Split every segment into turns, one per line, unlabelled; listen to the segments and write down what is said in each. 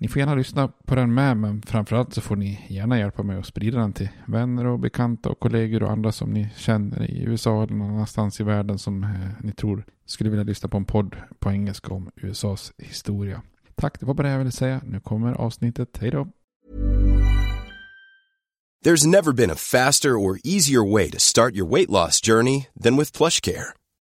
Ni får gärna lyssna på den med, men framförallt så får ni gärna hjälpa mig att sprida den till vänner och bekanta och kollegor och andra som ni känner i USA eller någon annanstans i världen som eh, ni tror skulle vilja lyssna på en podd på engelska om USAs historia. Tack, det var bara det jag ville säga. Nu kommer avsnittet. Hej då!
There's never been a faster or easier way to start your weight loss journey than with PlushCare.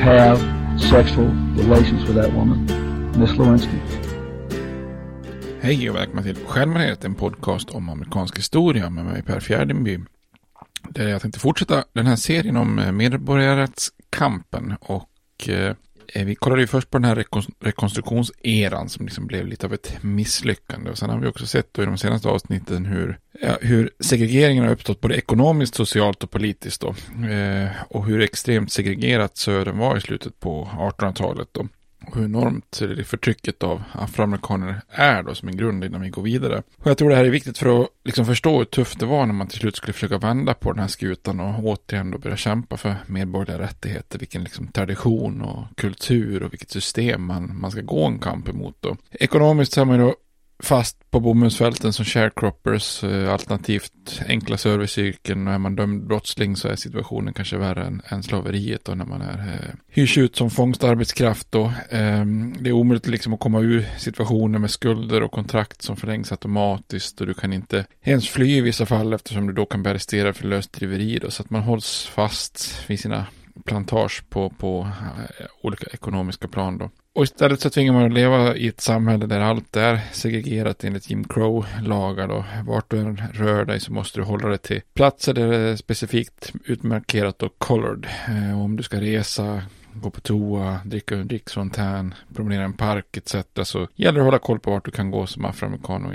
have sexual relations with that woman, Miss Lewinsky.
Hej och välkomna till Stjärnbaneret, en podcast om amerikansk historia med mig Per Fjärdingby. Där jag tänkte fortsätta den här serien om eh, medborgarrättskampen och eh, Eh, vi kollade ju först på den här rekonstruktionseran som liksom blev lite av ett misslyckande. Och sen har vi också sett då i de senaste avsnitten hur, ja, hur segregeringen har uppstått både ekonomiskt, socialt och politiskt då. Eh, och hur extremt segregerat södern var i slutet på 1800-talet då och hur enormt det förtrycket av afroamerikaner är då som en grund innan vi går vidare. Och jag tror det här är viktigt för att liksom förstå hur tufft det var när man till slut skulle försöka vända på den här skutan och återigen då börja kämpa för medborgerliga rättigheter, vilken liksom tradition och kultur och vilket system man, man ska gå en kamp emot då. Ekonomiskt så har man ju då fast på bomullsfälten som sharecroppers, eh, alternativt enkla serviceyrken. Och är man dömd brottsling så är situationen kanske värre än, än slaveriet då när man är eh, hyrs ut som fångstarbetskraft då. Eh, det är omöjligt liksom att komma ur situationer med skulder och kontrakt som förlängs automatiskt och du kan inte ens fly i vissa fall eftersom du då kan bli arresterad för lösdriveri då så att man hålls fast vid sina plantage på, på eh, olika ekonomiska plan då. Och istället så tvingar man att leva i ett samhälle där allt är segregerat enligt Jim Crow-lagar då. Vart du än rör dig så måste du hålla dig till platser där det är specifikt utmarkerat och colored. Och om du ska resa, gå på toa, dricka ur en dricksfontän, promenera i en park etc. Så gäller det att hålla koll på vart du kan gå som afroamerikan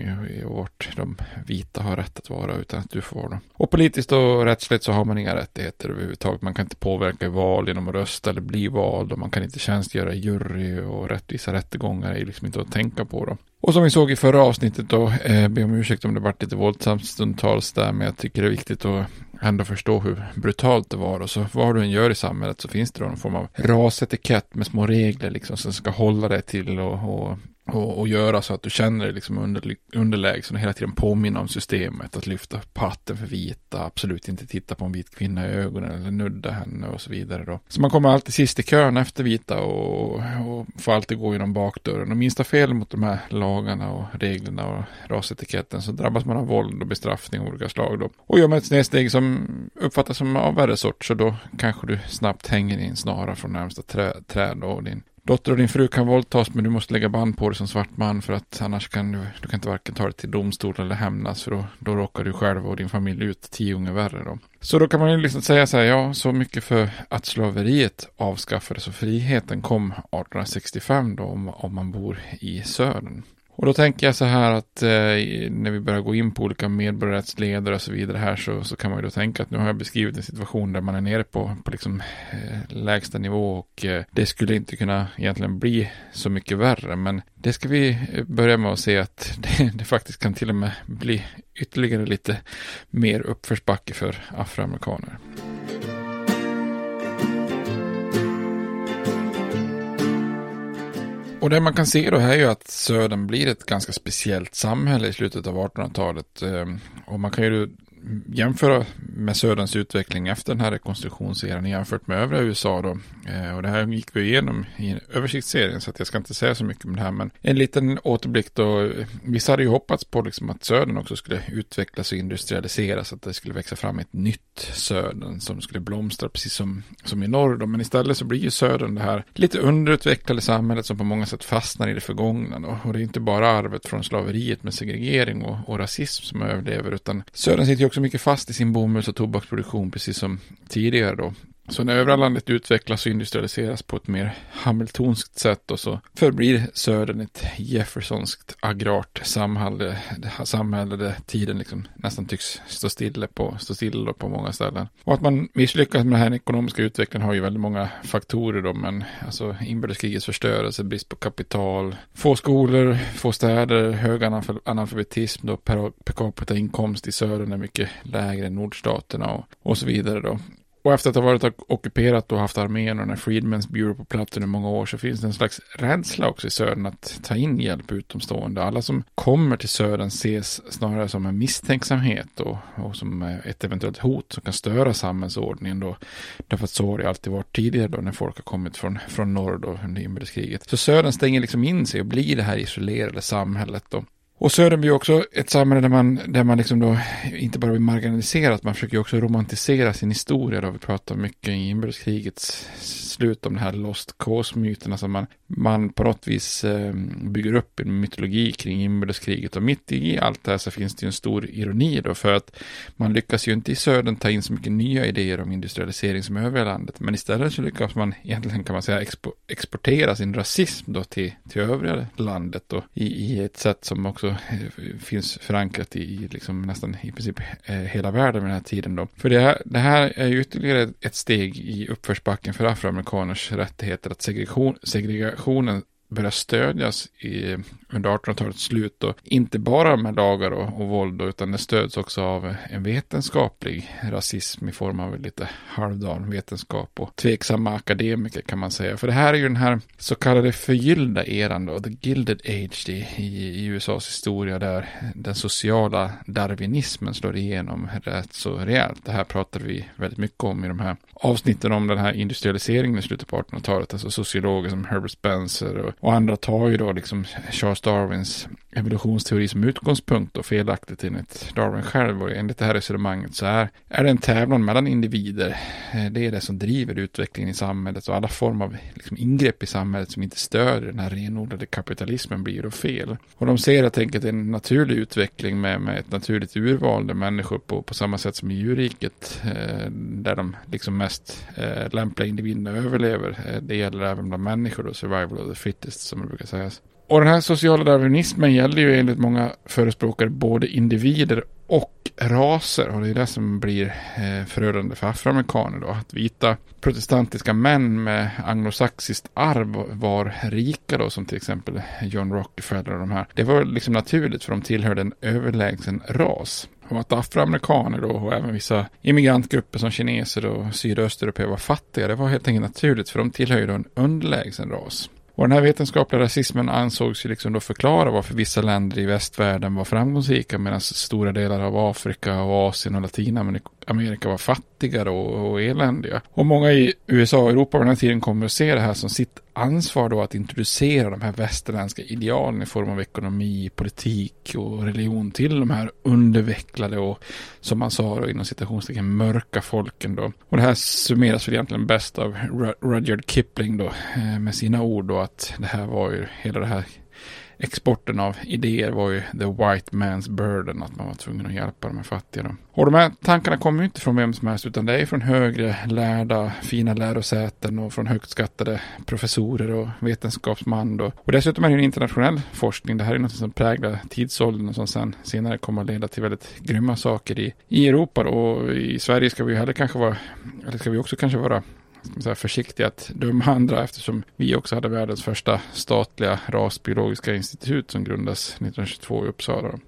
och, vart de vita har rätt att vara utan att du får vara Och politiskt och rättsligt så har man inga rättigheter överhuvudtaget. Man kan inte påverka i val genom att rösta eller bli vald och man kan inte tjänstgöra i jury och rättvisa rättegångar är liksom inte att tänka på då. Och som vi såg i förra avsnittet då, eh, be om ursäkt om det varit lite våldsamt stundtals där, men jag tycker det är viktigt att ändå förstå hur brutalt det var. Och så vad du än gör i samhället så finns det då någon form av rasetikett med små regler liksom som ska hålla dig till och, och och, och göra så att du känner dig liksom under, underlägsen och hela tiden påminna om systemet. Att lyfta patten för vita, absolut inte titta på en vit kvinna i ögonen eller nudda henne och så vidare. Då. Så man kommer alltid sist i kön efter vita och, och får alltid gå genom bakdörren. Och minsta fel mot de här lagarna och reglerna och rasetiketten så drabbas man av våld och bestraffning av olika slag. Då. Och gör man ett snedsteg som uppfattas som av värre sort så då kanske du snabbt hänger i en snara från närmsta trä, träd och din dotter och din fru kan våldtas men du måste lägga band på dig som svart man för att annars kan du, du kan inte varken ta dig till domstol eller hämnas för då, då råkar du själv och din familj ut tio gånger värre då. Så då kan man ju liksom säga så här, ja, så mycket för att slaveriet avskaffades och friheten kom 1865 då om, om man bor i södern. Och då tänker jag så här att eh, när vi börjar gå in på olika medborgarrättsledare och så vidare här så, så kan man ju då tänka att nu har jag beskrivit en situation där man är nere på, på liksom, eh, lägsta nivå och eh, det skulle inte kunna egentligen bli så mycket värre. Men det ska vi eh, börja med att se att det, det faktiskt kan till och med bli ytterligare lite mer uppförsbacke för afroamerikaner. Och det man kan se då här är ju att Södern blir ett ganska speciellt samhälle i slutet av 1800-talet. Eh, och man kan ju jämföra med Söderns utveckling efter den här rekonstruktionseran jämfört med övriga USA då. Eh, och det här gick vi igenom i översiktsserien så att jag ska inte säga så mycket om det här. Men en liten återblick då. Vissa hade ju hoppats på liksom att Södern också skulle utvecklas och industrialiseras. Att det skulle växa fram ett nytt Södern som skulle blomstra precis som, som i norr då. Men istället så blir ju Södern det här lite underutvecklade samhället som på många sätt fastnar i det förgångna. Då. Och det är inte bara arvet från slaveriet med segregering och, och rasism som överlever utan Södern sitter ju också mycket fast i sin bomulls och tobaksproduktion precis som tidigare då. Så när övriga landet utvecklas och industrialiseras på ett mer hamiltonskt sätt och så förblir södern ett jeffersonskt agrart samhälle, samhälle där tiden liksom nästan tycks stå stilla på, stå stilla på många ställen. Och att man misslyckas med den här ekonomiska utvecklingen har ju väldigt många faktorer då, men alltså inbördeskrigets förstörelse, brist på kapital, få skolor, få städer, hög analfabetism då, per, per capita inkomst i södern är mycket lägre än nordstaterna och, och så vidare då. Och efter att ha varit ockuperat och haft armén och den här Freedmen's Bureau på plats under många år så finns det en slags rädsla också i södern att ta in hjälp utomstående. Alla som kommer till södern ses snarare som en misstänksamhet och, och som eh, ett eventuellt hot som kan störa samhällsordningen då. Därför att så har det alltid varit tidigare då när folk har kommit från, från norr då under inbördeskriget. Så södern stänger liksom in sig och blir det här isolerade samhället då. Och Södern blir också ett samhälle där man, där man liksom då inte bara blir marginaliserat, man försöker också romantisera sin historia. Då vi pratar mycket i inbördeskrigets slut om de här Lost Cause-myterna som man, man på något vis eh, bygger upp en mytologi kring inbördeskriget. Och mitt i allt det här så finns det ju en stor ironi då. För att man lyckas ju inte i södern ta in så mycket nya idéer om industrialisering som övriga landet. Men istället så lyckas man egentligen kan man säga expo exportera sin rasism då till, till övriga landet. Då, i, i ett sätt som också Eh, finns förankrat i liksom nästan i princip eh, hela världen vid den här tiden då. För det här, det här är ju ytterligare ett steg i uppförsbacken för afroamerikaners rättigheter att segregation, segregationen börjar stödjas i, under 1800-talets slut. Och inte bara med lagar och, och våld, då, utan det stöds också av en vetenskaplig rasism i form av lite halvdan vetenskap och tveksamma akademiker kan man säga. För det här är ju den här så kallade förgyllda eran då, the gilded age i, i, USAs historia där den sociala darwinismen slår igenom rätt så rejält. Det här pratar vi väldigt mycket om i de här avsnitten om den här industrialiseringen i slutet på 1800-talet. Alltså sociologer som Herbert Spencer och och andra tar ju då liksom Charles Darwins evolutionsteori som utgångspunkt och felaktigt enligt Darwin själv. Och enligt det här resonemanget så är, är det en tävlan mellan individer. Eh, det är det som driver utvecklingen i samhället och alla former av liksom ingrepp i samhället som inte stödjer den här renodlade kapitalismen blir då fel. Och de ser helt enkelt en naturlig utveckling med, med ett naturligt urval där människor på, på samma sätt som i djurriket eh, där de liksom mest eh, lämpliga individerna överlever. Eh, det gäller även bland människor då, survival of the fittest som det brukar sägas. Och den här sociala darwinismen gäller ju enligt många förespråkare både individer och raser. Och det är det som blir eh, förödande för afroamerikaner då. Att vita protestantiska män med anglosaxiskt arv var rika då, som till exempel John Rockefeller och de här. Det var liksom naturligt för de tillhörde en överlägsen ras. Och att afroamerikaner då och även vissa immigrantgrupper som kineser och sydösteuropeer var fattiga, det var helt enkelt naturligt för de tillhör ju då en underlägsen ras. Och den här vetenskapliga rasismen ansågs ju liksom då förklara varför vissa länder i västvärlden var framgångsrika medan stora delar av Afrika och Asien och Latinamerika Amerika var fattigare och, och eländiga. Och många i USA och Europa på den här tiden kommer att se det här som sitt ansvar då att introducera de här västerländska idealen i form av ekonomi, politik och religion till de här undervecklade och som man sa då inom citationstecken mörka folken då. Och det här summeras väl egentligen bäst av Rudyard Kipling då eh, med sina ord då att det här var ju hela det här exporten av idéer var ju the white man's burden, att man var tvungen att hjälpa de här fattiga. Då. Och de här tankarna kommer ju inte från vem som helst, utan det är från högre lärda, fina lärosäten och från högt skattade professorer och vetenskapsman. Då. Och dessutom är det en internationell forskning. Det här är något som präglar tidsåldern och som sen senare kommer att leda till väldigt grymma saker i, i Europa. Då. Och i Sverige ska vi heller kanske vara, eller ska vi också kanske vara så försiktiga att döma andra eftersom vi också hade världens första statliga rasbiologiska institut som grundades 1922 i Uppsala.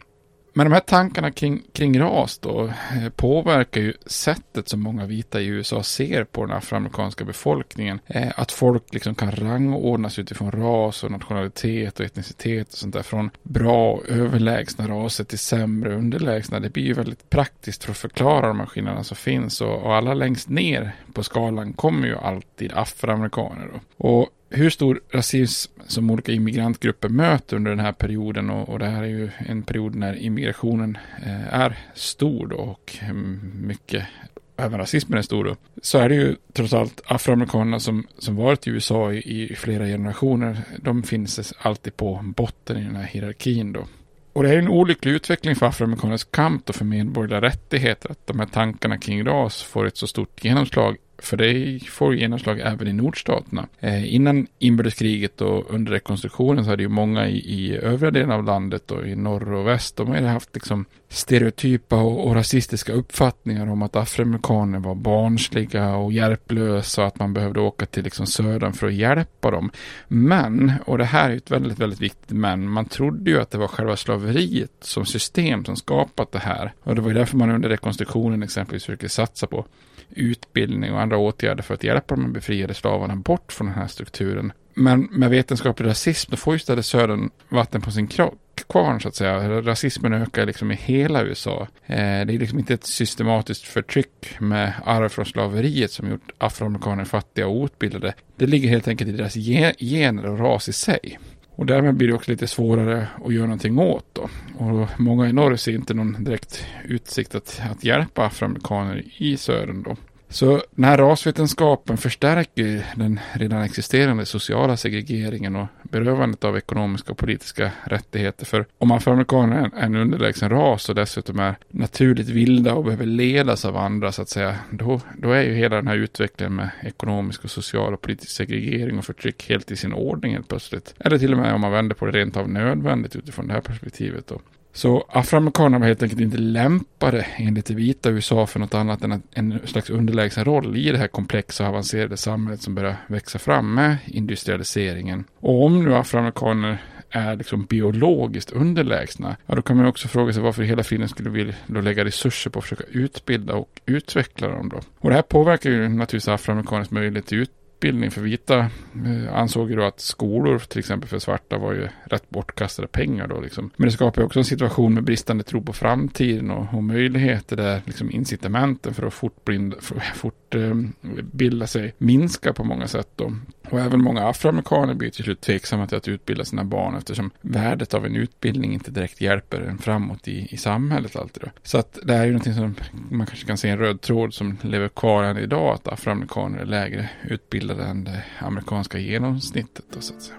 Men de här tankarna kring, kring ras då eh, påverkar ju sättet som många vita i USA ser på den afroamerikanska befolkningen. Eh, att folk liksom kan rangordnas utifrån ras och nationalitet och etnicitet och sånt där. Från bra och överlägsna raser till sämre och underlägsna. Det blir ju väldigt praktiskt för att förklara de här skillnaderna som finns. Och, och alla längst ner på skalan kommer ju alltid afroamerikaner. Då. Och hur stor rasism som olika immigrantgrupper möter under den här perioden och, och det här är ju en period när immigrationen eh, är stor då och mm, mycket även rasismen är stor då, så är det ju trots allt afroamerikanerna som, som varit i USA i, i flera generationer. De finns alltid på botten i den här hierarkin då. Och det är en olycklig utveckling för afroamerikaners kamp och för medborgerliga rättigheter att de här tankarna kring ras får ett så stort genomslag för det får genomslag även i nordstaterna. Eh, innan inbördeskriget och under rekonstruktionen så hade ju många i, i övriga delen av landet och i norr och väst, de hade haft liksom stereotypa och, och rasistiska uppfattningar om att afroamerikaner var barnsliga och hjälplösa och att man behövde åka till liksom södern för att hjälpa dem. Men, och det här är ett väldigt, väldigt viktigt men, man trodde ju att det var själva slaveriet som system som skapat det här. Och det var ju därför man under rekonstruktionen exempelvis försöker satsa på utbildning och andra åtgärder för att hjälpa de befriade slavarna bort från den här strukturen. Men med vetenskaplig rasism, då får ju istället Södern vatten på sin kvarn så att säga. Rasismen ökar liksom i hela USA. Eh, det är liksom inte ett systematiskt förtryck med arv från slaveriet som gjort afroamerikaner fattiga och outbildade. Det ligger helt enkelt i deras gener och ras i sig. Och därmed blir det också lite svårare att göra någonting åt då. Och många i norr ser inte någon direkt utsikt att, att hjälpa afroamerikaner i södern då. Så den här rasvetenskapen förstärker den redan existerande sociala segregeringen och berövandet av ekonomiska och politiska rättigheter. För om afroamerikaner är en underlägsen ras och dessutom är naturligt vilda och behöver ledas av andra så att säga, då, då är ju hela den här utvecklingen med ekonomisk och social och politisk segregering och förtryck helt i sin ordning helt plötsligt. Eller till och med om man vänder på det rent av nödvändigt utifrån det här perspektivet. Då. Så afroamerikanerna var helt enkelt inte lämpade enligt det vita USA för något annat än en slags underlägsen roll i det här komplexa och avancerade samhället som börjar växa fram med industrialiseringen. Och om nu afroamerikaner är liksom biologiskt underlägsna, ja då kan man också fråga sig varför hela friden skulle vilja lägga resurser på att försöka utbilda och utveckla dem då. Och det här påverkar ju naturligtvis afroamerikaners möjlighet till utbildning utbildning för vita eh, ansåg ju då att skolor till exempel för svarta var ju rätt bortkastade pengar då liksom. Men det skapar ju också en situation med bristande tro på framtiden och, och möjligheter där liksom incitamenten för att fortbilda, fort, eh, fortbilda sig minskar på många sätt då. Och även många afroamerikaner blir till slut tveksamma till att utbilda sina barn eftersom värdet av en utbildning inte direkt hjälper en framåt i, i samhället alltid. Då. Så att det här är ju någonting som man kanske kan se en röd tråd som lever kvar än idag, att afroamerikaner är lägre utbildade än det amerikanska genomsnittet. Då, så att säga.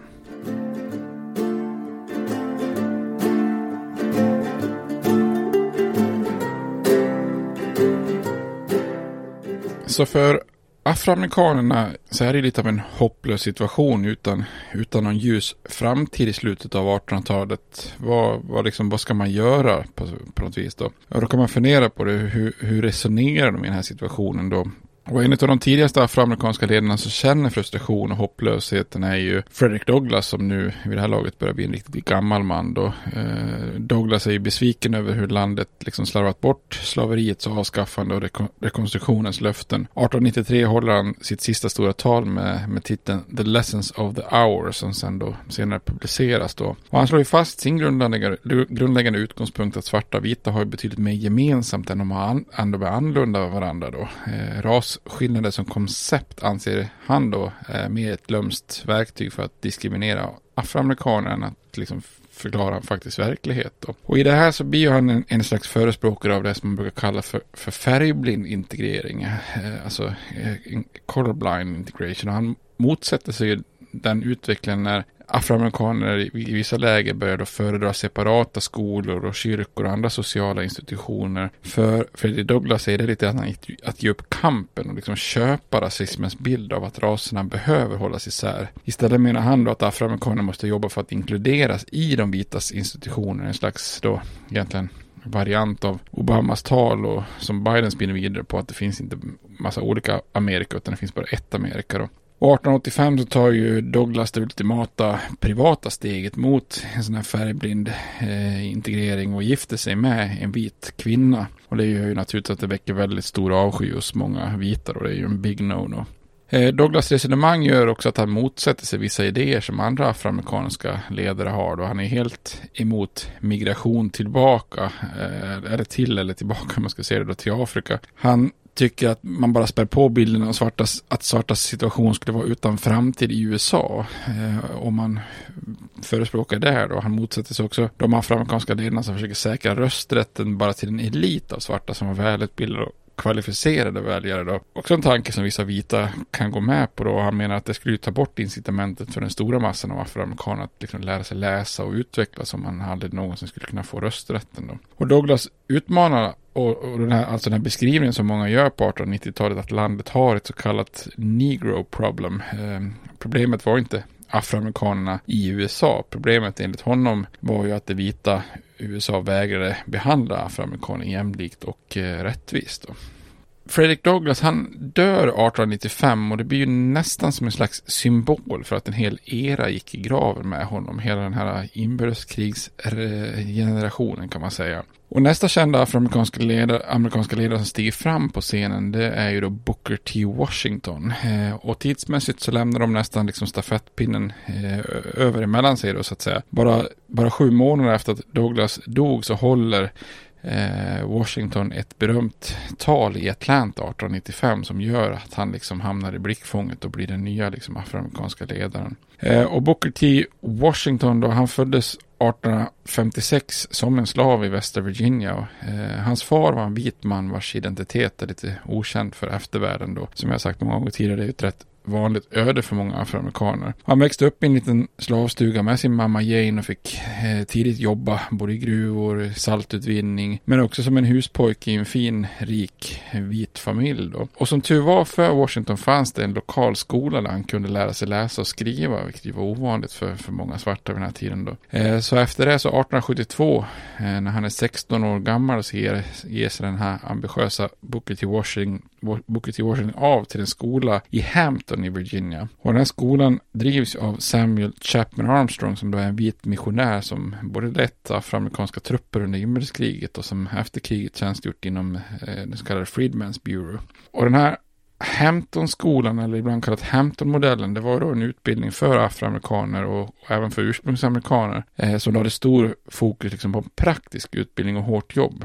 Så för afroamerikanerna så är det lite av en hopplös situation utan, utan någon ljus framtid i slutet av 1800-talet. Vad, vad, liksom, vad ska man göra på, på något vis då? Och då kan man fundera på det, hur, hur resonerar de i den här situationen då? Och en av de tidigaste afroamerikanska ledarna som känner frustration och hopplösheten är ju Frederick Douglass som nu vid det här laget börjar bli en riktigt gammal man då. Eh, Douglass är ju besviken över hur landet liksom slarvat bort slaveriets avskaffande och rekonstruktionens löften. 1893 håller han sitt sista stora tal med, med titeln The Lessons of the Hour som sen då senare publiceras då. Och han slår ju fast sin grundläggande, grundläggande utgångspunkt att svarta och vita har betydligt mer gemensamt än de har an, ändå är annorlunda av varandra då. Eh, ras rasskillnader som koncept anser han då är mer ett lömskt verktyg för att diskriminera afroamerikaner än att liksom förklara faktisk verklighet. Då. Och i det här så blir han en, en, slags förespråkare av det som man brukar kalla för, för färgblind integrering. Eh, alltså eh, colorblind integration. Och han motsätter sig den utvecklingen när afroamerikaner i, vissa läger började föredra separata skolor och kyrkor och andra sociala institutioner. För Fredrik Douglass är det lite att, att ge upp kampen och liksom köpa rasismens bild av att raserna behöver hållas isär. Istället menar han då att afroamerikaner måste jobba för att inkluderas i de vitas institutioner, en slags då egentligen variant av Obamas tal och som Biden spinner vidare på att det finns inte massa olika Amerika utan det finns bara ett Amerika då. 1885 så tar ju Douglas det ultimata privata steget mot en sån här färgblind eh, integrering och gifter sig med en vit kvinna. Och det gör ju naturligtvis att det väcker väldigt stor avsky hos många vita och det är ju en big no-no. Eh, Douglas resonemang gör också att han motsätter sig vissa idéer som andra afroamerikanska ledare har. Då han är helt emot migration tillbaka, eh, eller till eller tillbaka om man ska säga det då, till Afrika. Han tycker att man bara spär på bilden av svartas, att svartas situation skulle vara utan framtid i USA. Eh, om man förespråkar det här då. Han motsätter sig också de afroamerikanska ledarna som försöker säkra rösträtten bara till en elit av svarta som var välutbildade och kvalificerade väljare då. Också en tanke som vissa vita kan gå med på då. Han menar att det skulle ta bort incitamentet för den stora massan av afroamerikaner att liksom lära sig läsa och utvecklas om man aldrig någonsin skulle kunna få rösträtten då. Och Douglas utmanar och, och den här, alltså den här beskrivningen som många gör på 1890-talet att landet har ett så kallat negro problem. Eh, problemet var inte afroamerikanerna i USA. Problemet enligt honom var ju att det vita USA vägrade behandla afroamerikaner jämlikt och eh, rättvist. Då. Fredrik Douglass han dör 1895 och det blir ju nästan som en slags symbol för att en hel era gick i graven med honom. Hela den här inbördeskrigsgenerationen kan man säga. Och nästa kända afroamerikanska ledare, amerikanska ledare som stiger fram på scenen det är ju då Booker T. Washington. Eh, och tidsmässigt så lämnar de nästan liksom stafettpinnen eh, över emellan sig då så att säga. Bara, bara sju månader efter att Douglas dog så håller Eh, Washington ett berömt tal i Atlanta 1895 som gör att han liksom hamnar i blickfånget och blir den nya liksom afroamerikanska ledaren. Eh, och Booker T. Washington då, han föddes 1856 som en slav i Västra Virginia. Eh, hans far var en vit man vars identitet är lite okänd för eftervärlden då. Som jag sagt många gånger tidigare, det är ett rätt vanligt öde för många afroamerikaner. Han växte upp i en liten slavstuga med sin mamma Jane och fick eh, tidigt jobba både i gruvor, saltutvinning, men också som en huspojke i en fin, rik, vit familj. Då. Och som tur var för Washington fanns det en lokal skola där han kunde lära sig läsa och skriva, vilket var ovanligt för, för många svarta vid den här tiden. Då. Eh, så efter det, så 1872, eh, när han är 16 år gammal, så ger, ger sig den här ambitiösa Booker T. Washington, Booker T. Washington av till en skola i Hampton i Virginia. Och den här skolan drivs av Samuel Chapman Armstrong som då är en vit missionär som både lett afroamerikanska trupper under inbördeskriget och som efter kriget tjänstgjort inom eh, den så kallade Freedmen's Bureau. Och den här Hampton-skolan, eller ibland kallat Hampton-modellen, det var då en utbildning för afroamerikaner och, och även för ursprungsamerikaner eh, som hade stor fokus liksom, på praktisk utbildning och hårt jobb.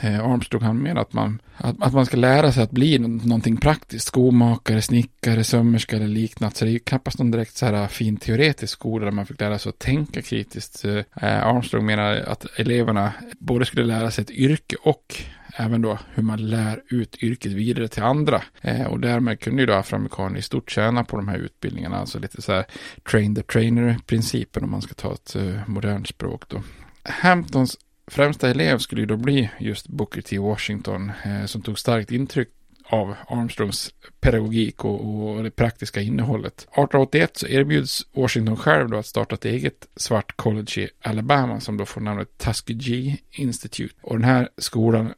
Eh, Armstrong han menar att man, att, att, man ska lära sig att bli någonting praktiskt. Skomakare, snickare, sömmerska eller liknande. Så det är ju knappast någon direkt så här äh, fin teoretisk skola där man fick lära sig att tänka kritiskt. Eh, Armstrong menar att eleverna både skulle lära sig ett yrke och även då hur man lär ut yrket vidare till andra. Eh, och därmed kunde ju då afroamerikaner i stort tjäna på de här utbildningarna. Alltså lite så här train the trainer-principen om man ska ta ett eh, modernt språk då. Hamptons främsta elev skulle ju då bli just Booker T. Washington eh, som tog starkt intryck av Armstrongs pedagogik och, och, det praktiska innehållet. 1881 så erbjuds Washington själv då att starta ett eget svart college i Alabama som då får namnet Tuskegee Institute. Och den här skolan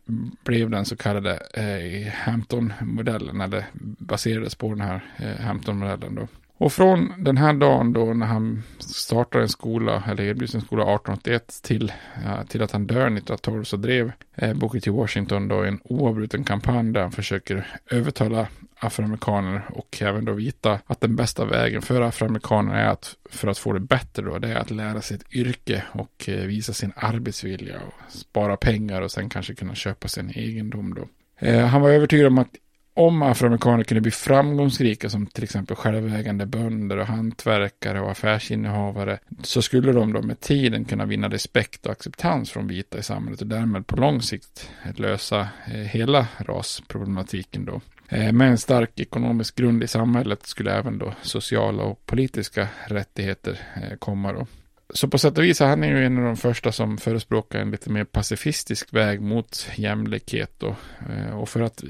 blev den så kallade eh, Hampton-modellen eller baserades på den här eh, Hampton-modellen då. Och från den här dagen då när han startar en skola, eller erbjuds en skola 1881 till, eh, till att han dör 1912 så drev eh, Booker T. Washington då en oavbruten kampanj där han försöker övertala afroamerikaner och även då vita att den bästa vägen för afroamerikaner är att för att få det bättre då, det är att lära sig ett yrke och eh, visa sin arbetsvilja och spara pengar och sen kanske kunna köpa sig en egendom då. Eh, han var övertygad om att om afroamerikaner kunde bli framgångsrika som till exempel självägande bönder och hantverkare och affärsinnehavare så skulle de då med tiden kunna vinna respekt och acceptans från vita i samhället och därmed på lång sikt lösa eh, hela rasproblematiken då. Eh, med en stark ekonomisk grund i samhället skulle även då sociala och politiska rättigheter eh, komma då så på sätt och vis är han ju en av de första som förespråkar en lite mer pacifistisk väg mot jämlikhet. Och, eh, och för att,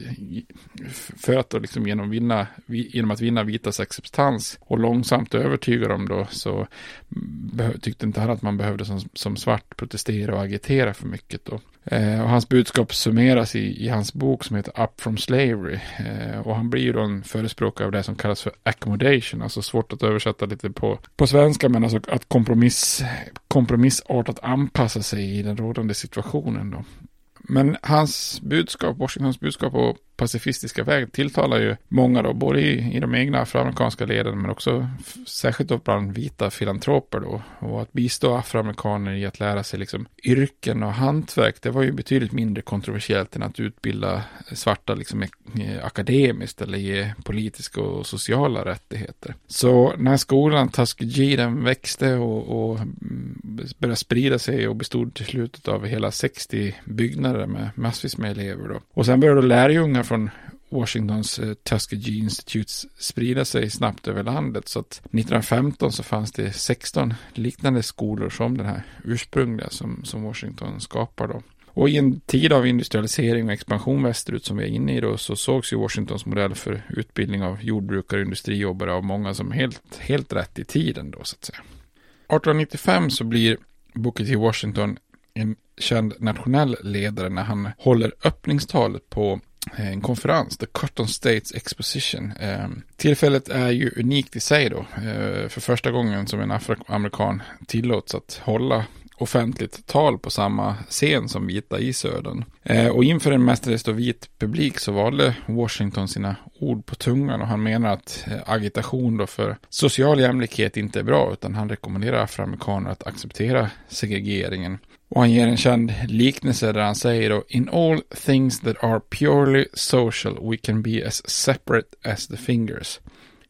för att då liksom genom, vinna, genom att vinna vitas acceptans och långsamt övertyga dem då så tyckte inte han att man behövde som, som svart protestera och agitera för mycket. Då. Eh, och hans budskap summeras i, i, hans bok som heter Up from Slavery. Eh, och han blir ju då en förespråkare av det som kallas för accommodation, alltså svårt att översätta lite på, på svenska, men alltså att kompromiss, kompromissartat anpassa sig i den rådande situationen då. Men hans budskap, Washingtons budskap och pacifistiska väg tilltalar ju många då, både i, i de egna afroamerikanska leden men också särskilt då bland vita filantroper då. Och att bistå afroamerikaner i att lära sig liksom yrken och hantverk, det var ju betydligt mindre kontroversiellt än att utbilda svarta liksom eh, akademiskt eller ge politiska och sociala rättigheter. Så när skolan Tuskegee den växte och, och började sprida sig och bestod till slutet av hela 60 byggnader med massvis med elever då. Och sen började lärjungar från Washingtons eh, Tuskegee Institutes sprida sig snabbt över landet. Så att 1915 så fanns det 16 liknande skolor som den här ursprungliga som, som Washington skapar då. Och i en tid av industrialisering och expansion västerut som vi är inne i då så sågs ju Washingtons modell för utbildning av jordbrukare och industrijobbare av många som helt, helt rätt i tiden då så att säga. 1895 så blir Booker T. Washington en känd nationell ledare när han håller öppningstalet på Eh, en konferens, The Cotton States Exposition. Eh, tillfället är ju unikt i sig då. Eh, för första gången som en afroamerikan tillåts att hålla offentligt tal på samma scen som vita i södern. och inför en mestadels vit publik så valde Washington sina ord på tungan och han menar att agitation då för social jämlikhet inte är bra utan han rekommenderar afroamerikaner att acceptera segregeringen och han ger en känd liknelse där han säger då In all things that are purely social we can be as separate as the fingers.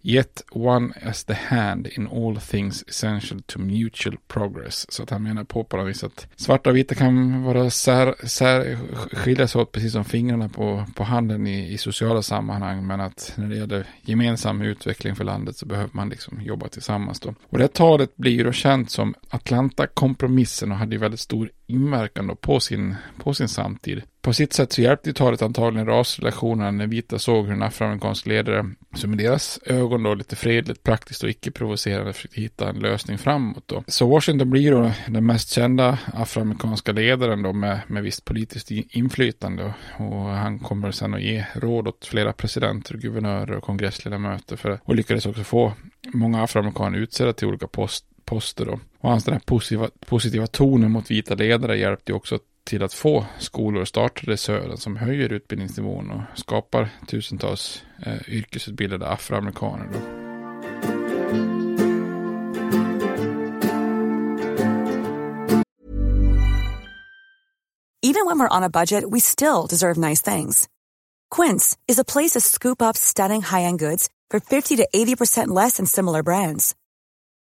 Yet one as the hand in all things essential to mutual progress. Så att han menar på på något vis att svarta och vita kan vara sär, sär, skiljas åt precis som fingrarna på, på handen i, i sociala sammanhang. Men att när det gäller gemensam utveckling för landet så behöver man liksom jobba tillsammans då. Och det talet blir ju då känt som Atlanta-kompromissen och hade ju väldigt stor inverkan då på sin, på sin samtid. På sitt sätt så hjälpte ju talet antagligen rasrelationerna när vita såg hur en afroamerikansk ledare, som i deras ögon då lite fredligt, praktiskt och icke-provocerande försökte hitta en lösning framåt då. Så Washington blir då den mest kända afroamerikanska ledaren då med, med visst politiskt inflytande och han kommer sen att ge råd åt flera presidenter, guvernörer och kongressledamöter för, och lyckades också få många afroamerikaner utsedda till olika poster poster då. Och hans den här positiva, positiva tonen mot vita ledare hjälpte också till att få skolor startade i södern som höjer utbildningsnivån och skapar tusentals eh, yrkesutbildade afroamerikaner. Då.
Even when we're on a budget, we still deserve nice things. Quince is a place to scoop up stunning high-end goods for 50 to 80% less than similar brands.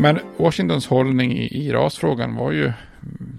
Men Washingtons hållning i, i rasfrågan var ju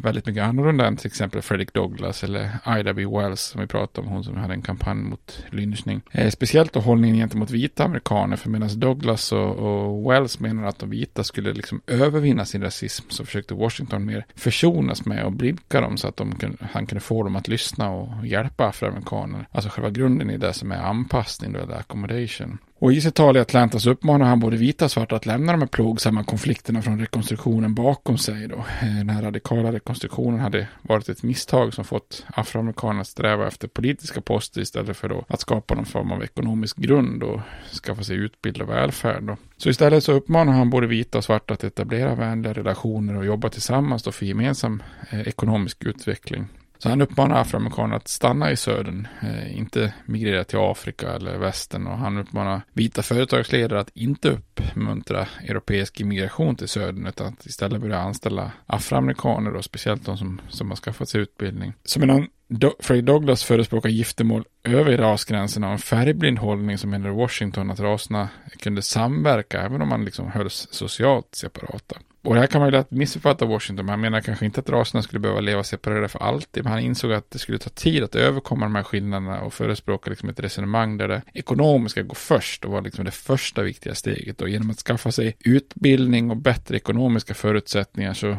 väldigt mycket annorlunda än till exempel Fredrik Douglass eller Ida B. Wells som vi pratade om, hon som hade en kampanj mot lynchning. Eh, speciellt då hållningen gentemot vita amerikaner, för medan Douglass och, och, Wells menar att de vita skulle liksom övervinna sin rasism så försökte Washington mer försonas med och blidka dem så att de kunde, han kunde få dem att lyssna och hjälpa afroamerikaner. Alltså själva grunden i det som är anpassning, då, eller accommodation. Och i sitt tal i Atlantas uppmanar han både vita och svarta att lämna de här plågsamma konflikterna från rekonstruktionen bakom sig. Då. Eh, den här radikala rekonstruktionen hade varit ett misstag som fått afroamerikaner att sträva efter politiska poster istället för då att skapa någon form av ekonomisk grund och skaffa sig utbildning och välfärd. Då. Så istället så uppmanar han både vita och svarta att etablera vänliga relationer och jobba tillsammans då för gemensam eh, ekonomisk utveckling. Så han uppmanar afroamerikaner att stanna i södern, eh, inte migrera till Afrika eller västern och han uppmanar vita företagsledare att inte uppmuntra europeisk immigration till södern utan att istället börja anställa afroamerikaner och speciellt de som, som har skaffat sig utbildning. Så medan Do Fred Douglas förespråkar giftermål över rasgränserna och en färgblind hållning som menar Washington att raserna kunde samverka även om man liksom hölls socialt separata. Och det här kan man ju lätt missuppfatta Washington. men han menar kanske inte att raserna skulle behöva leva separerade för alltid. Men han insåg att det skulle ta tid att överkomma de här skillnaderna och förespråka liksom ett resonemang där det ekonomiska går först och var liksom det första viktiga steget. Och genom att skaffa sig utbildning och bättre ekonomiska förutsättningar så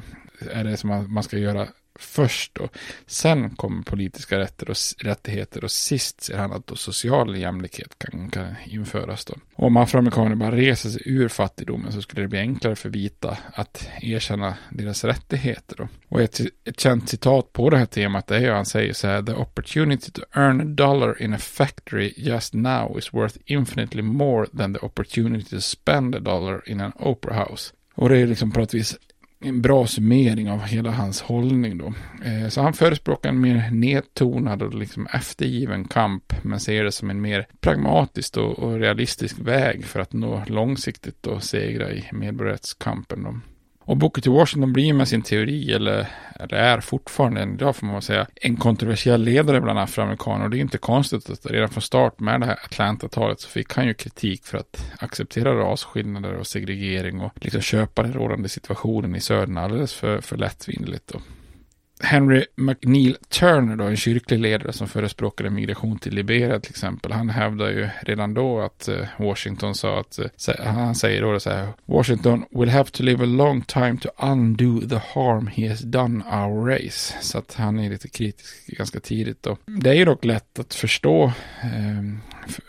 är det som man ska göra först då. sen kommer politiska rätter och rättigheter och sist ser han att då social jämlikhet kan, kan införas då. Och om afroamerikaner bara reser sig ur fattigdomen så skulle det bli enklare för vita att erkänna deras rättigheter då. Och ett, ett känt citat på det här temat är ju han säger så här The opportunity to earn a dollar in a factory just now is worth infinitely more than the opportunity to spend a dollar in an opera house. Och det är liksom på något vis en bra summering av hela hans hållning då. Eh, så han förespråkar en mer nedtonad och liksom eftergiven kamp, men ser det som en mer pragmatisk och realistisk väg för att nå långsiktigt och segra i medborgarrättskampen. Då. Och Booker T. Washington blir med sin teori, eller, eller är fortfarande än idag får man säga, en kontroversiell ledare bland afroamerikaner. Och det är inte konstigt att redan från start med det här Atlanta-talet så fick han ju kritik för att acceptera rasskillnader och segregering och liksom köpa den rådande situationen i södern alldeles för, för lättvindigt. Då. Henry McNeil Turner, då, en kyrklig ledare som förespråkade migration till Liberia till exempel, han hävdar ju redan då att uh, Washington sa att, uh, han säger då så här, Washington will have to live a long time to undo the harm he has done our race. Så att han är lite kritisk ganska tidigt då. Det är ju dock lätt att förstå um,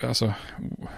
alltså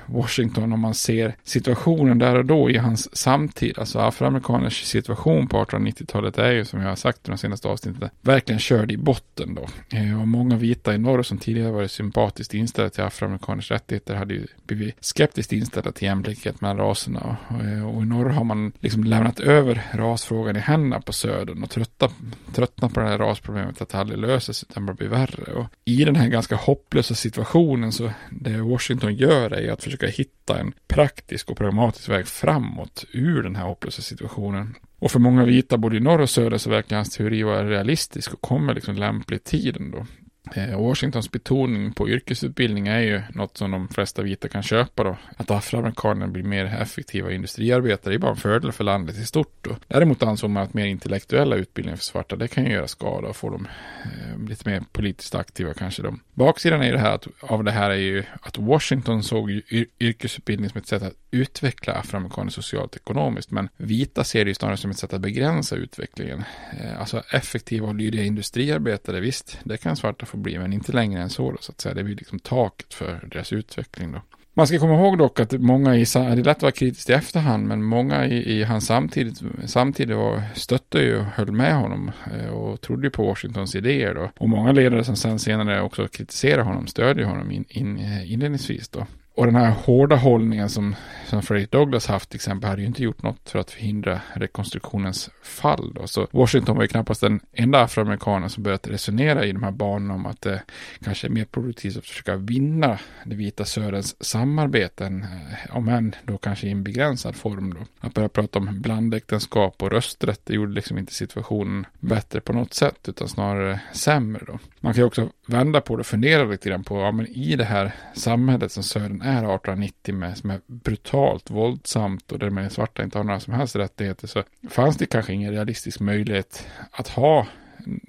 Washington om man ser situationen där och då i hans samtid. Alltså afroamerikaners situation på 1890-talet är ju som jag har sagt i de senaste avsnitten verkligen körd i botten då. Eh, och många vita i norr som tidigare varit sympatiskt inställda till afroamerikaners rättigheter hade ju blivit skeptiskt inställda till jämlikhet mellan raserna. Och, eh, i norr har man liksom lämnat över rasfrågan i händerna på södern och trötta, tröttnat på det här rasproblemet att det aldrig löses utan bara blir värre. Och i den här ganska hopplösa situationen så det Washington gör är att försöka hitta en praktisk och pragmatisk väg framåt ur den här hopplösa situationen. Och för många vita både i norr och söder så verkar hans teori vara realistisk och kommer liksom lämpligt tiden då. Eh, Washingtons betoning på yrkesutbildning är ju något som de flesta vita kan köpa då. Att afroamerikaner blir mer effektiva industriarbetare är bara en fördel för landet i stort. Då. Däremot ansåg man att mer intellektuella utbildningar för svarta, det kan ju göra skada och få dem eh, lite mer politiskt aktiva kanske då. Baksidan är ju det här att, av det här är ju att Washington såg yrkesutbildning som ett sätt att utveckla afroamerikaner socialt och ekonomiskt, men vita ser det ju snarare som ett sätt att begränsa utvecklingen. Eh, alltså effektiva och lydiga industriarbetare, visst, det kan svarta få bli, men inte längre än så då, så att säga. Det blir liksom taket för deras utveckling då. Man ska komma ihåg dock att många i, det är lätt att vara kritisk i efterhand, men många i, i hans samtid, samtidigt var, stötte ju och höll med honom eh, och trodde på Washingtons idéer då. Och många ledare som sen senare också kritiserade honom stödjer honom in, in, eh, inledningsvis då. Och den här hårda hållningen som, som Fredrik Douglas haft till exempel hade ju inte gjort något för att förhindra rekonstruktionens fall. Då. Så Washington var ju knappast den enda afroamerikanen som börjat resonera i de här banorna om att det kanske är mer produktivt att försöka vinna det vita Söderns samarbeten, eh, om än då kanske i en begränsad form. Då. Att börja prata om blandäktenskap och rösträtt, det gjorde liksom inte situationen bättre på något sätt, utan snarare sämre. Då. Man kan ju också vända på det och fundera lite grann på, ja men i det här samhället som Södern är 1890 med, som är brutalt våldsamt och där de svarta inte har några som helst rättigheter så fanns det kanske ingen realistisk möjlighet att ha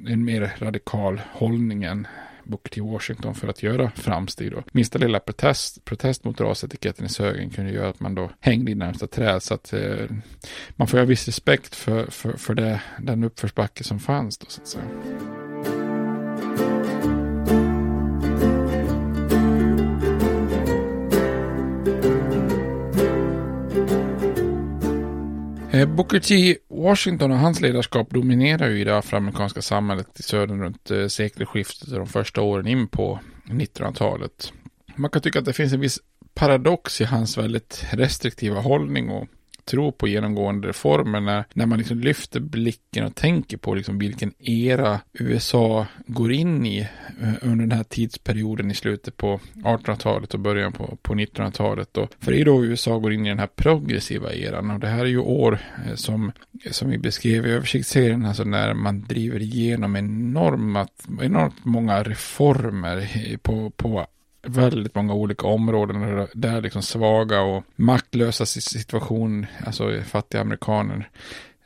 en mer radikal hållning än Booker T. Washington för att göra framsteg. Då. Minsta lilla protest, protest mot rasetiketten i sögen kunde göra att man då hängde i närmsta träd. Så att eh, man får ha viss respekt för, för, för det, den uppförsbacke som fanns. Då, så att säga. Eh, Booker T. Washington och hans ledarskap dominerar ju i det afroamerikanska samhället i södern runt eh, sekelskiftet och de första åren in på 1900-talet. Man kan tycka att det finns en viss paradox i hans väldigt restriktiva hållning och tro på genomgående reformer när, när man liksom lyfter blicken och tänker på liksom vilken era USA går in i eh, under den här tidsperioden i slutet på 1800-talet och början på, på 1900-talet. För det är då USA går in i den här progressiva eran och det här är ju år eh, som, som vi beskrev i översiktsserien, alltså när man driver igenom enormt, enormt många reformer eh, på, på väldigt många olika områden där liksom svaga och maktlösa situation, alltså fattiga amerikaner,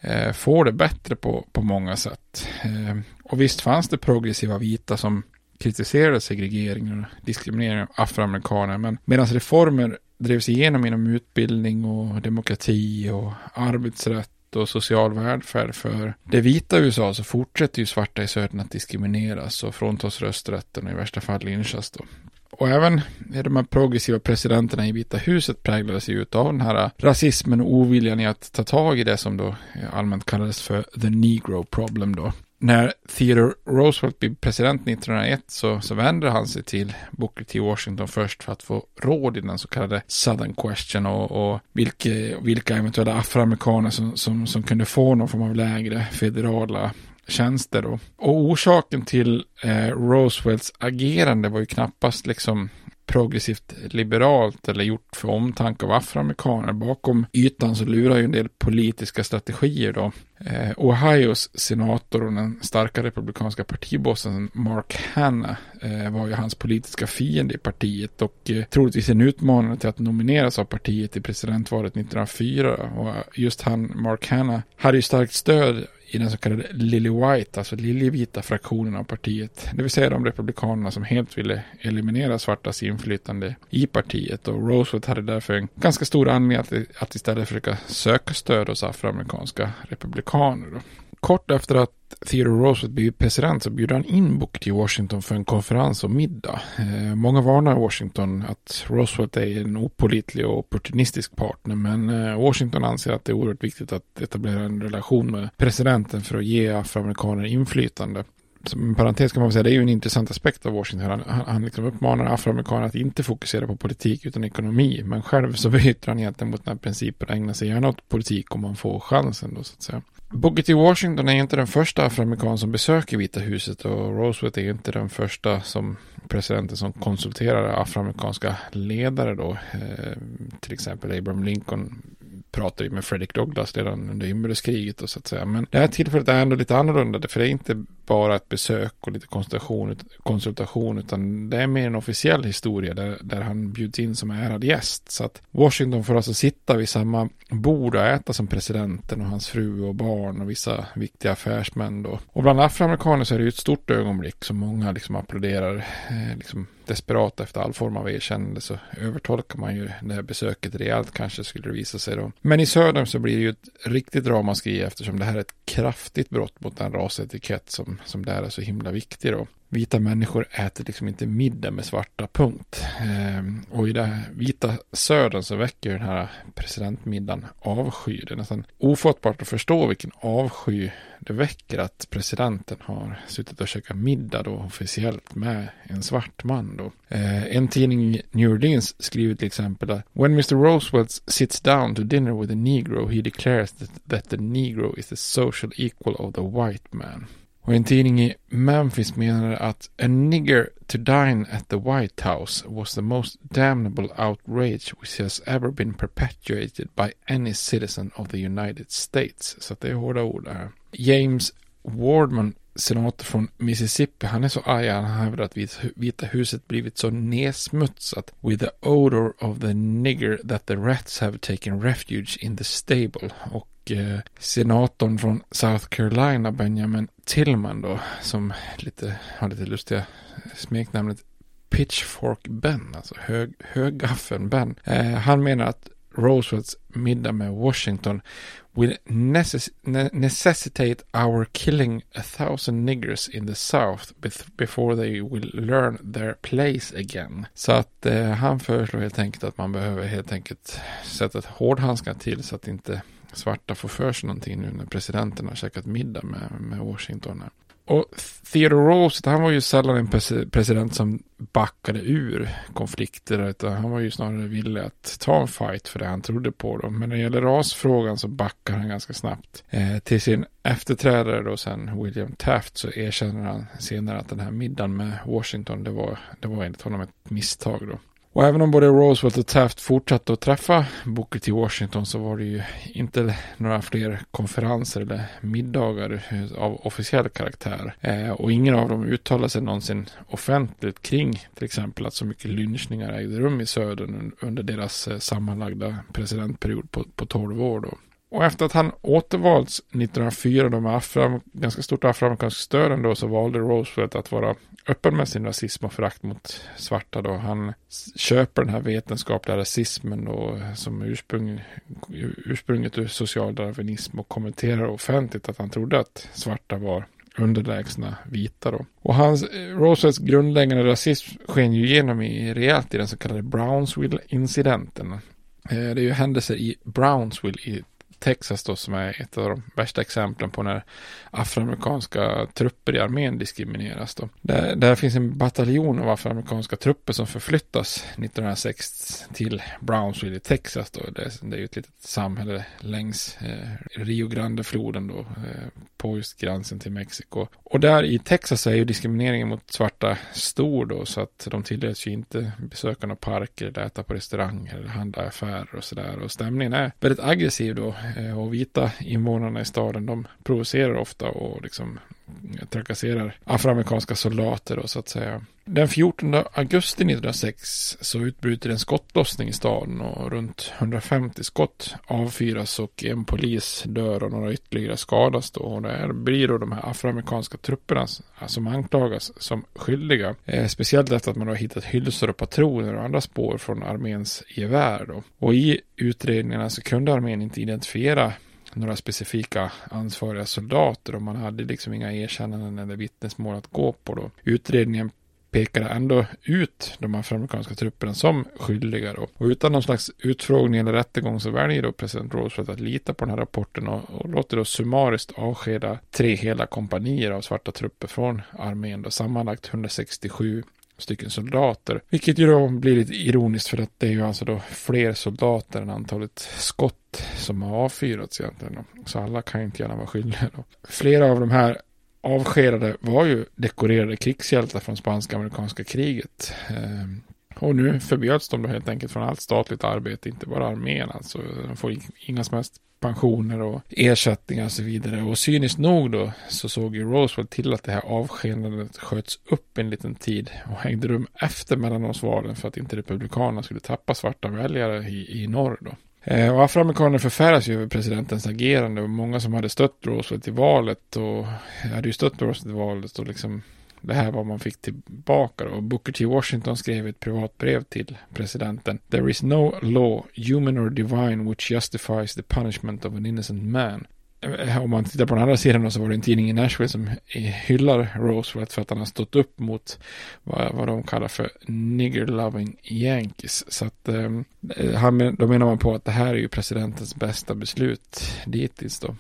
eh, får det bättre på, på många sätt. Eh, och visst fanns det progressiva vita som kritiserade segregeringen och diskrimineringen av afroamerikaner, men medan reformer drevs igenom inom utbildning och demokrati och arbetsrätt och social välfärd för det vita USA så fortsätter ju svarta i södern att diskrimineras och fråntas rösträtten och i värsta fall lynchas då. Och även de här progressiva presidenterna i Vita huset präglades ju av den här rasismen och oviljan i att ta tag i det som då eh, allmänt kallades för the negro problem då. När Theodore Roosevelt blev president 1901 så, så vände han sig till Booker T. Washington först för att få råd i den så kallade Southern Question och, och vilka, vilka eventuella afroamerikaner som, som, som kunde få någon form av lägre federala tjänster. Då. Och orsaken till eh, Roosevelts agerande var ju knappast liksom progressivt liberalt eller gjort för omtanke av afroamerikaner. Bakom ytan så lurar ju en del politiska strategier då. Eh, Ohios senator och den starka republikanska partibossen Mark Hanna eh, var ju hans politiska fiende i partiet och eh, troligtvis en utmanare till att nomineras av partiet i presidentvalet 1904. Och just han, Mark Hanna, hade ju starkt stöd i den så kallade Lily White, alltså liljevita fraktionen av partiet. Det vill säga de republikanerna som helt ville eliminera svartas inflytande i partiet. Och Roosevelt hade därför en ganska stor anledning att, att istället försöka söka stöd hos afroamerikanska republikaner. Kort efter att Theodore Roosevelt blivit president så bjuder han in Booker till Washington för en konferens och middag. Eh, många varnar Washington att Roosevelt är en opolitlig och opportunistisk partner men eh, Washington anser att det är oerhört viktigt att etablera en relation med presidenten för att ge afroamerikaner inflytande. Som en parentes kan man säga, det är ju en intressant aspekt av Washington. Han, han, han liksom uppmanar afroamerikaner att inte fokusera på politik utan ekonomi. Men själv så bryter han egentligen mot den här principen och ägnar sig gärna åt politik om man får chansen då så att säga. Booker T. Washington är inte den första afroamerikan som besöker Vita huset och Roosevelt är inte den första som presidenten som konsulterar afroamerikanska ledare då. Eh, till exempel Abraham Lincoln pratade ju med Frederick Douglass redan under inbördeskriget och så att säga. Men det här tillfället är ändå lite annorlunda för det är inte bara ett besök och lite konsultation, konsultation utan det är mer en officiell historia där, där han bjuds in som ärad gäst. Så att Washington får alltså sitta vid samma bord och äta som presidenten och hans fru och barn och vissa viktiga affärsmän då. Och bland afroamerikaner så är det ju ett stort ögonblick som många liksom applåderar eh, liksom desperat efter all form av erkännande så övertolkar man ju det här besöket rejält kanske skulle det visa sig då. Men i södern så blir det ju ett riktigt ramaskri eftersom det här är ett kraftigt brott mot den rasetikett som, som där är så himla viktig då vita människor äter liksom inte middag med svarta, punkt. Eh, och i den vita södern så väcker den här presidentmiddagen avsky. Det är nästan ofattbart att förstå vilken avsky det väcker att presidenten har suttit och käkat middag då officiellt med en svart man då. Eh, en tidning i New Orleans skriver till exempel att When Mr. Roosevelt sits down to dinner with a negro he declares that, that the negro is the social equal of the white man. Och en tidning i Memphis menade att a nigger to dine at the White House was the most damnable outrage which has ever been perpetuated by any citizen of the United States. Så det är hårda ord det här. James Wardman, senator från Mississippi, han är så arg han hävdar att Vita huset blivit så nedsmutsat with the odor of the nigger that the rats have taken refuge in the stable. Och eh, senatorn från South Carolina, Benjamin Tillman då, som lite, har lite lustiga smeknamnet Pitchfork Ben, alltså hög, höggaffeln Ben. Eh, han menar att Roosevelts middag med Washington will necess necessitate our killing a thousand niggers in the South before they will learn their place again. Så att eh, han föreslår helt enkelt att man behöver helt enkelt sätta ett hårdhandskar till så att inte svarta får för sig någonting nu när presidenten har käkat middag med, med Washington. Och Theodore Roosevelt, han var ju sällan en president som backade ur konflikter, utan han var ju snarare villig att ta en fight för det han trodde på. Då. Men när det gäller rasfrågan så backar han ganska snabbt. Eh, till sin efterträdare då sen, William Taft, så erkänner han senare att den här middagen med Washington, det var, det var enligt honom ett misstag då. Och även om både Roosevelt och Taft fortsatte att träffa Booker T. Washington så var det ju inte några fler konferenser eller middagar av officiell karaktär. Eh, och ingen av dem uttalade sig någonsin offentligt kring till exempel att så mycket lynchningar ägde rum i södern under deras eh, sammanlagda presidentperiod på, på 12 år. Då. Och efter att han återvalts 1904 då med afram, ganska stort afroamerikanskt stöd ändå så valde Roosevelt att vara öppen med sin rasism och förakt mot svarta då. Han köper den här vetenskapliga rasismen då som ursprung, ursprunget ur socialdarwinism och kommenterar offentligt att han trodde att svarta var underlägsna vita då. Och hans, eh, Roosevelts grundläggande rasism sken ju igenom i rejält i den så kallade Brownsville-incidenten. Eh, det är ju händelser i Brownsville i Texas då som är ett av de värsta exemplen på när afroamerikanska trupper i armén diskrimineras då. Där, där finns en bataljon av afroamerikanska trupper som förflyttas 1906 till Brownsville i Texas då. Det, det är ju ett litet samhälle längs eh, Rio Grande-floden då eh, på just gränsen till Mexiko. Och där i Texas är ju diskrimineringen mot svarta stor då så att de tillåts ju inte besöka några parker eller äta på restauranger eller handla affärer och sådär. Och stämningen är väldigt aggressiv då Eh, och vita invånarna i staden de provocerar ofta och liksom trakasserar afroamerikanska soldater då, så att säga. Den 14 augusti 1906 så utbryter en skottlossning i staden och runt 150 skott avfyras och en polis dör och några ytterligare skadas då. Och det blir då de här afroamerikanska trupperna som anklagas som skyldiga. Eh, speciellt efter att man har hittat hylsor och patroner och andra spår från arméns gevär då. Och i utredningarna så kunde armén inte identifiera några specifika ansvariga soldater och man hade liksom inga erkännanden eller vittnesmål att gå på då. Utredningen pekade ändå ut de afroamerikanska trupperna som skyldiga då. Och utan någon slags utfrågning eller rättegång så väljer då president Roosevelt att lita på den här rapporten och, och låter då summariskt avskeda tre hela kompanier av svarta trupper från armén då sammanlagt 167 stycken soldater. Vilket ju då blir lite ironiskt för att det är ju alltså då fler soldater än antalet skott som har avfyrats egentligen. Så alla kan ju inte gärna vara skyldiga då. Flera av de här avskedade var ju dekorerade krigshjältar från spanska amerikanska kriget. Ehm, och nu förbjöds de då helt enkelt från allt statligt arbete, inte bara armén alltså. De får inga som helst pensioner och ersättningar och så vidare. Och cyniskt nog då så såg ju Roosevelt till att det här avskedandet sköts upp en liten tid och hängde rum efter mellanårsvalen för att inte republikanerna skulle tappa svarta väljare i, i norr då. Eh, och afroamerikaner förfäras ju över presidentens agerande och många som hade stött Roosevelt i valet och hade ju stött Roosevelt i valet och liksom det här var man fick tillbaka då. Booker T. Washington skrev ett privat brev till presidenten. There is no law, human or divine, which justifies the punishment of an innocent man. Eh, om man tittar på den andra sidan så var det en tidning i Nashville som hyllar Roosevelt för att han har stått upp mot vad, vad de kallar för nigger loving yankees. Så att eh, eh han, då menar man på att det här är ju presidentens bästa beslut dittills då.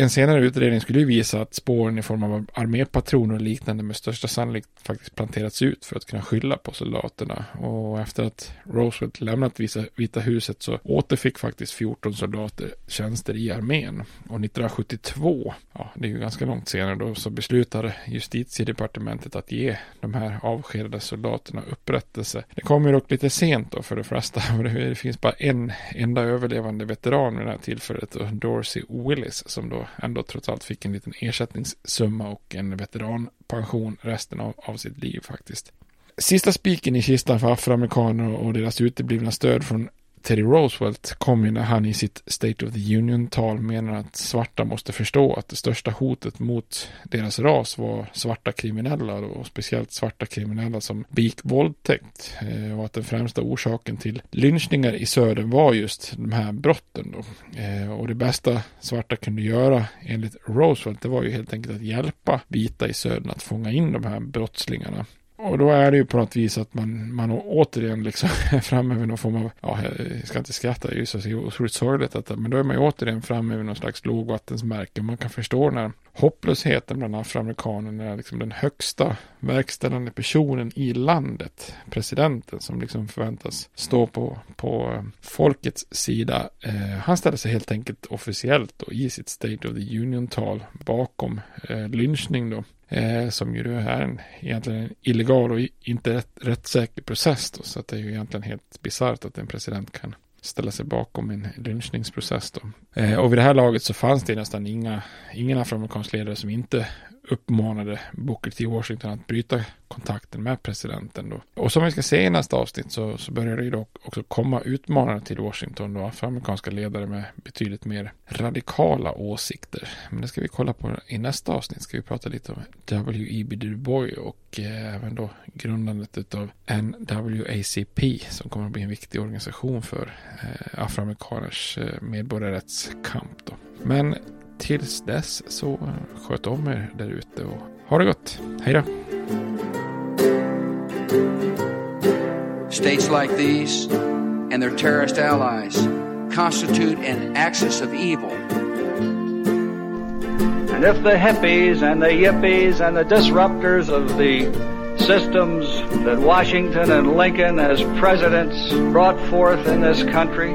En senare utredning skulle ju visa att spåren i form av armépatroner och liknande med största sannolikhet faktiskt planterats ut för att kunna skylla på soldaterna. Och efter att Roosevelt lämnat Vita huset så återfick faktiskt 14 soldater tjänster i armén. Och 1972, ja det är ju ganska långt senare då, så beslutade justitiedepartementet att ge de här avskedade soldaterna upprättelse. Det kom ju dock lite sent då för de flesta. Det finns bara en enda överlevande veteran vid det här tillfället, och Dorsey Willis, som då ändå trots allt fick en liten ersättningssumma och en veteranpension resten av, av sitt liv faktiskt. Sista spiken i kistan för afroamerikaner och deras uteblivna stöd från Teddy Roosevelt kom ju när han i sitt State of the Union-tal menar att svarta måste förstå att det största hotet mot deras ras var svarta kriminella och speciellt svarta kriminella som begick våldtäkt eh, och att den främsta orsaken till lynchningar i södern var just de här brotten då. Eh, och det bästa svarta kunde göra enligt Roosevelt det var ju helt enkelt att hjälpa vita i södern att fånga in de här brottslingarna och då är det ju på något vis att man, man återigen liksom är framme vid någon form av, ja, jag ska inte skratta, det är ju så otroligt sorgligt att, men då är man ju återigen framme vid någon slags lågvattensmärke. Man kan förstå när hopplösheten bland afroamerikanerna är liksom den högsta verkställande personen i landet, presidenten som liksom förväntas stå på, på eh, folkets sida. Eh, han ställer sig helt enkelt officiellt då i sitt State of the Union-tal bakom eh, lynchning då Eh, som ju är en egentligen en illegal och inte rätt, rättssäker process. Då, så att det är ju egentligen helt bisarrt att en president kan ställa sig bakom en lynchningsprocess. Då. Eh, och vid det här laget så fanns det nästan inga, ingen afroamerikansk ledare som inte uppmanade Booker T. Washington att bryta kontakten med presidenten. Då. Och som vi ska se i nästa avsnitt så, så börjar det ju då också komma utmanare till Washington då, afroamerikanska ledare med betydligt mer radikala åsikter. Men det ska vi kolla på i nästa avsnitt. Ska vi prata lite om W.E.B. Du Bois och eh, även då grundandet av NWACP som kommer att bli en viktig organisation för eh, afroamerikaners eh, medborgarrättskamp. Då. Men tills dess så sköt om er där ute och ha det gott. Hej då!
States like these and their terrorist allies constitute an axis of evil.
And if the hippies and the yippies and the disruptors of the systems that Washington and Lincoln as presidents brought forth in this country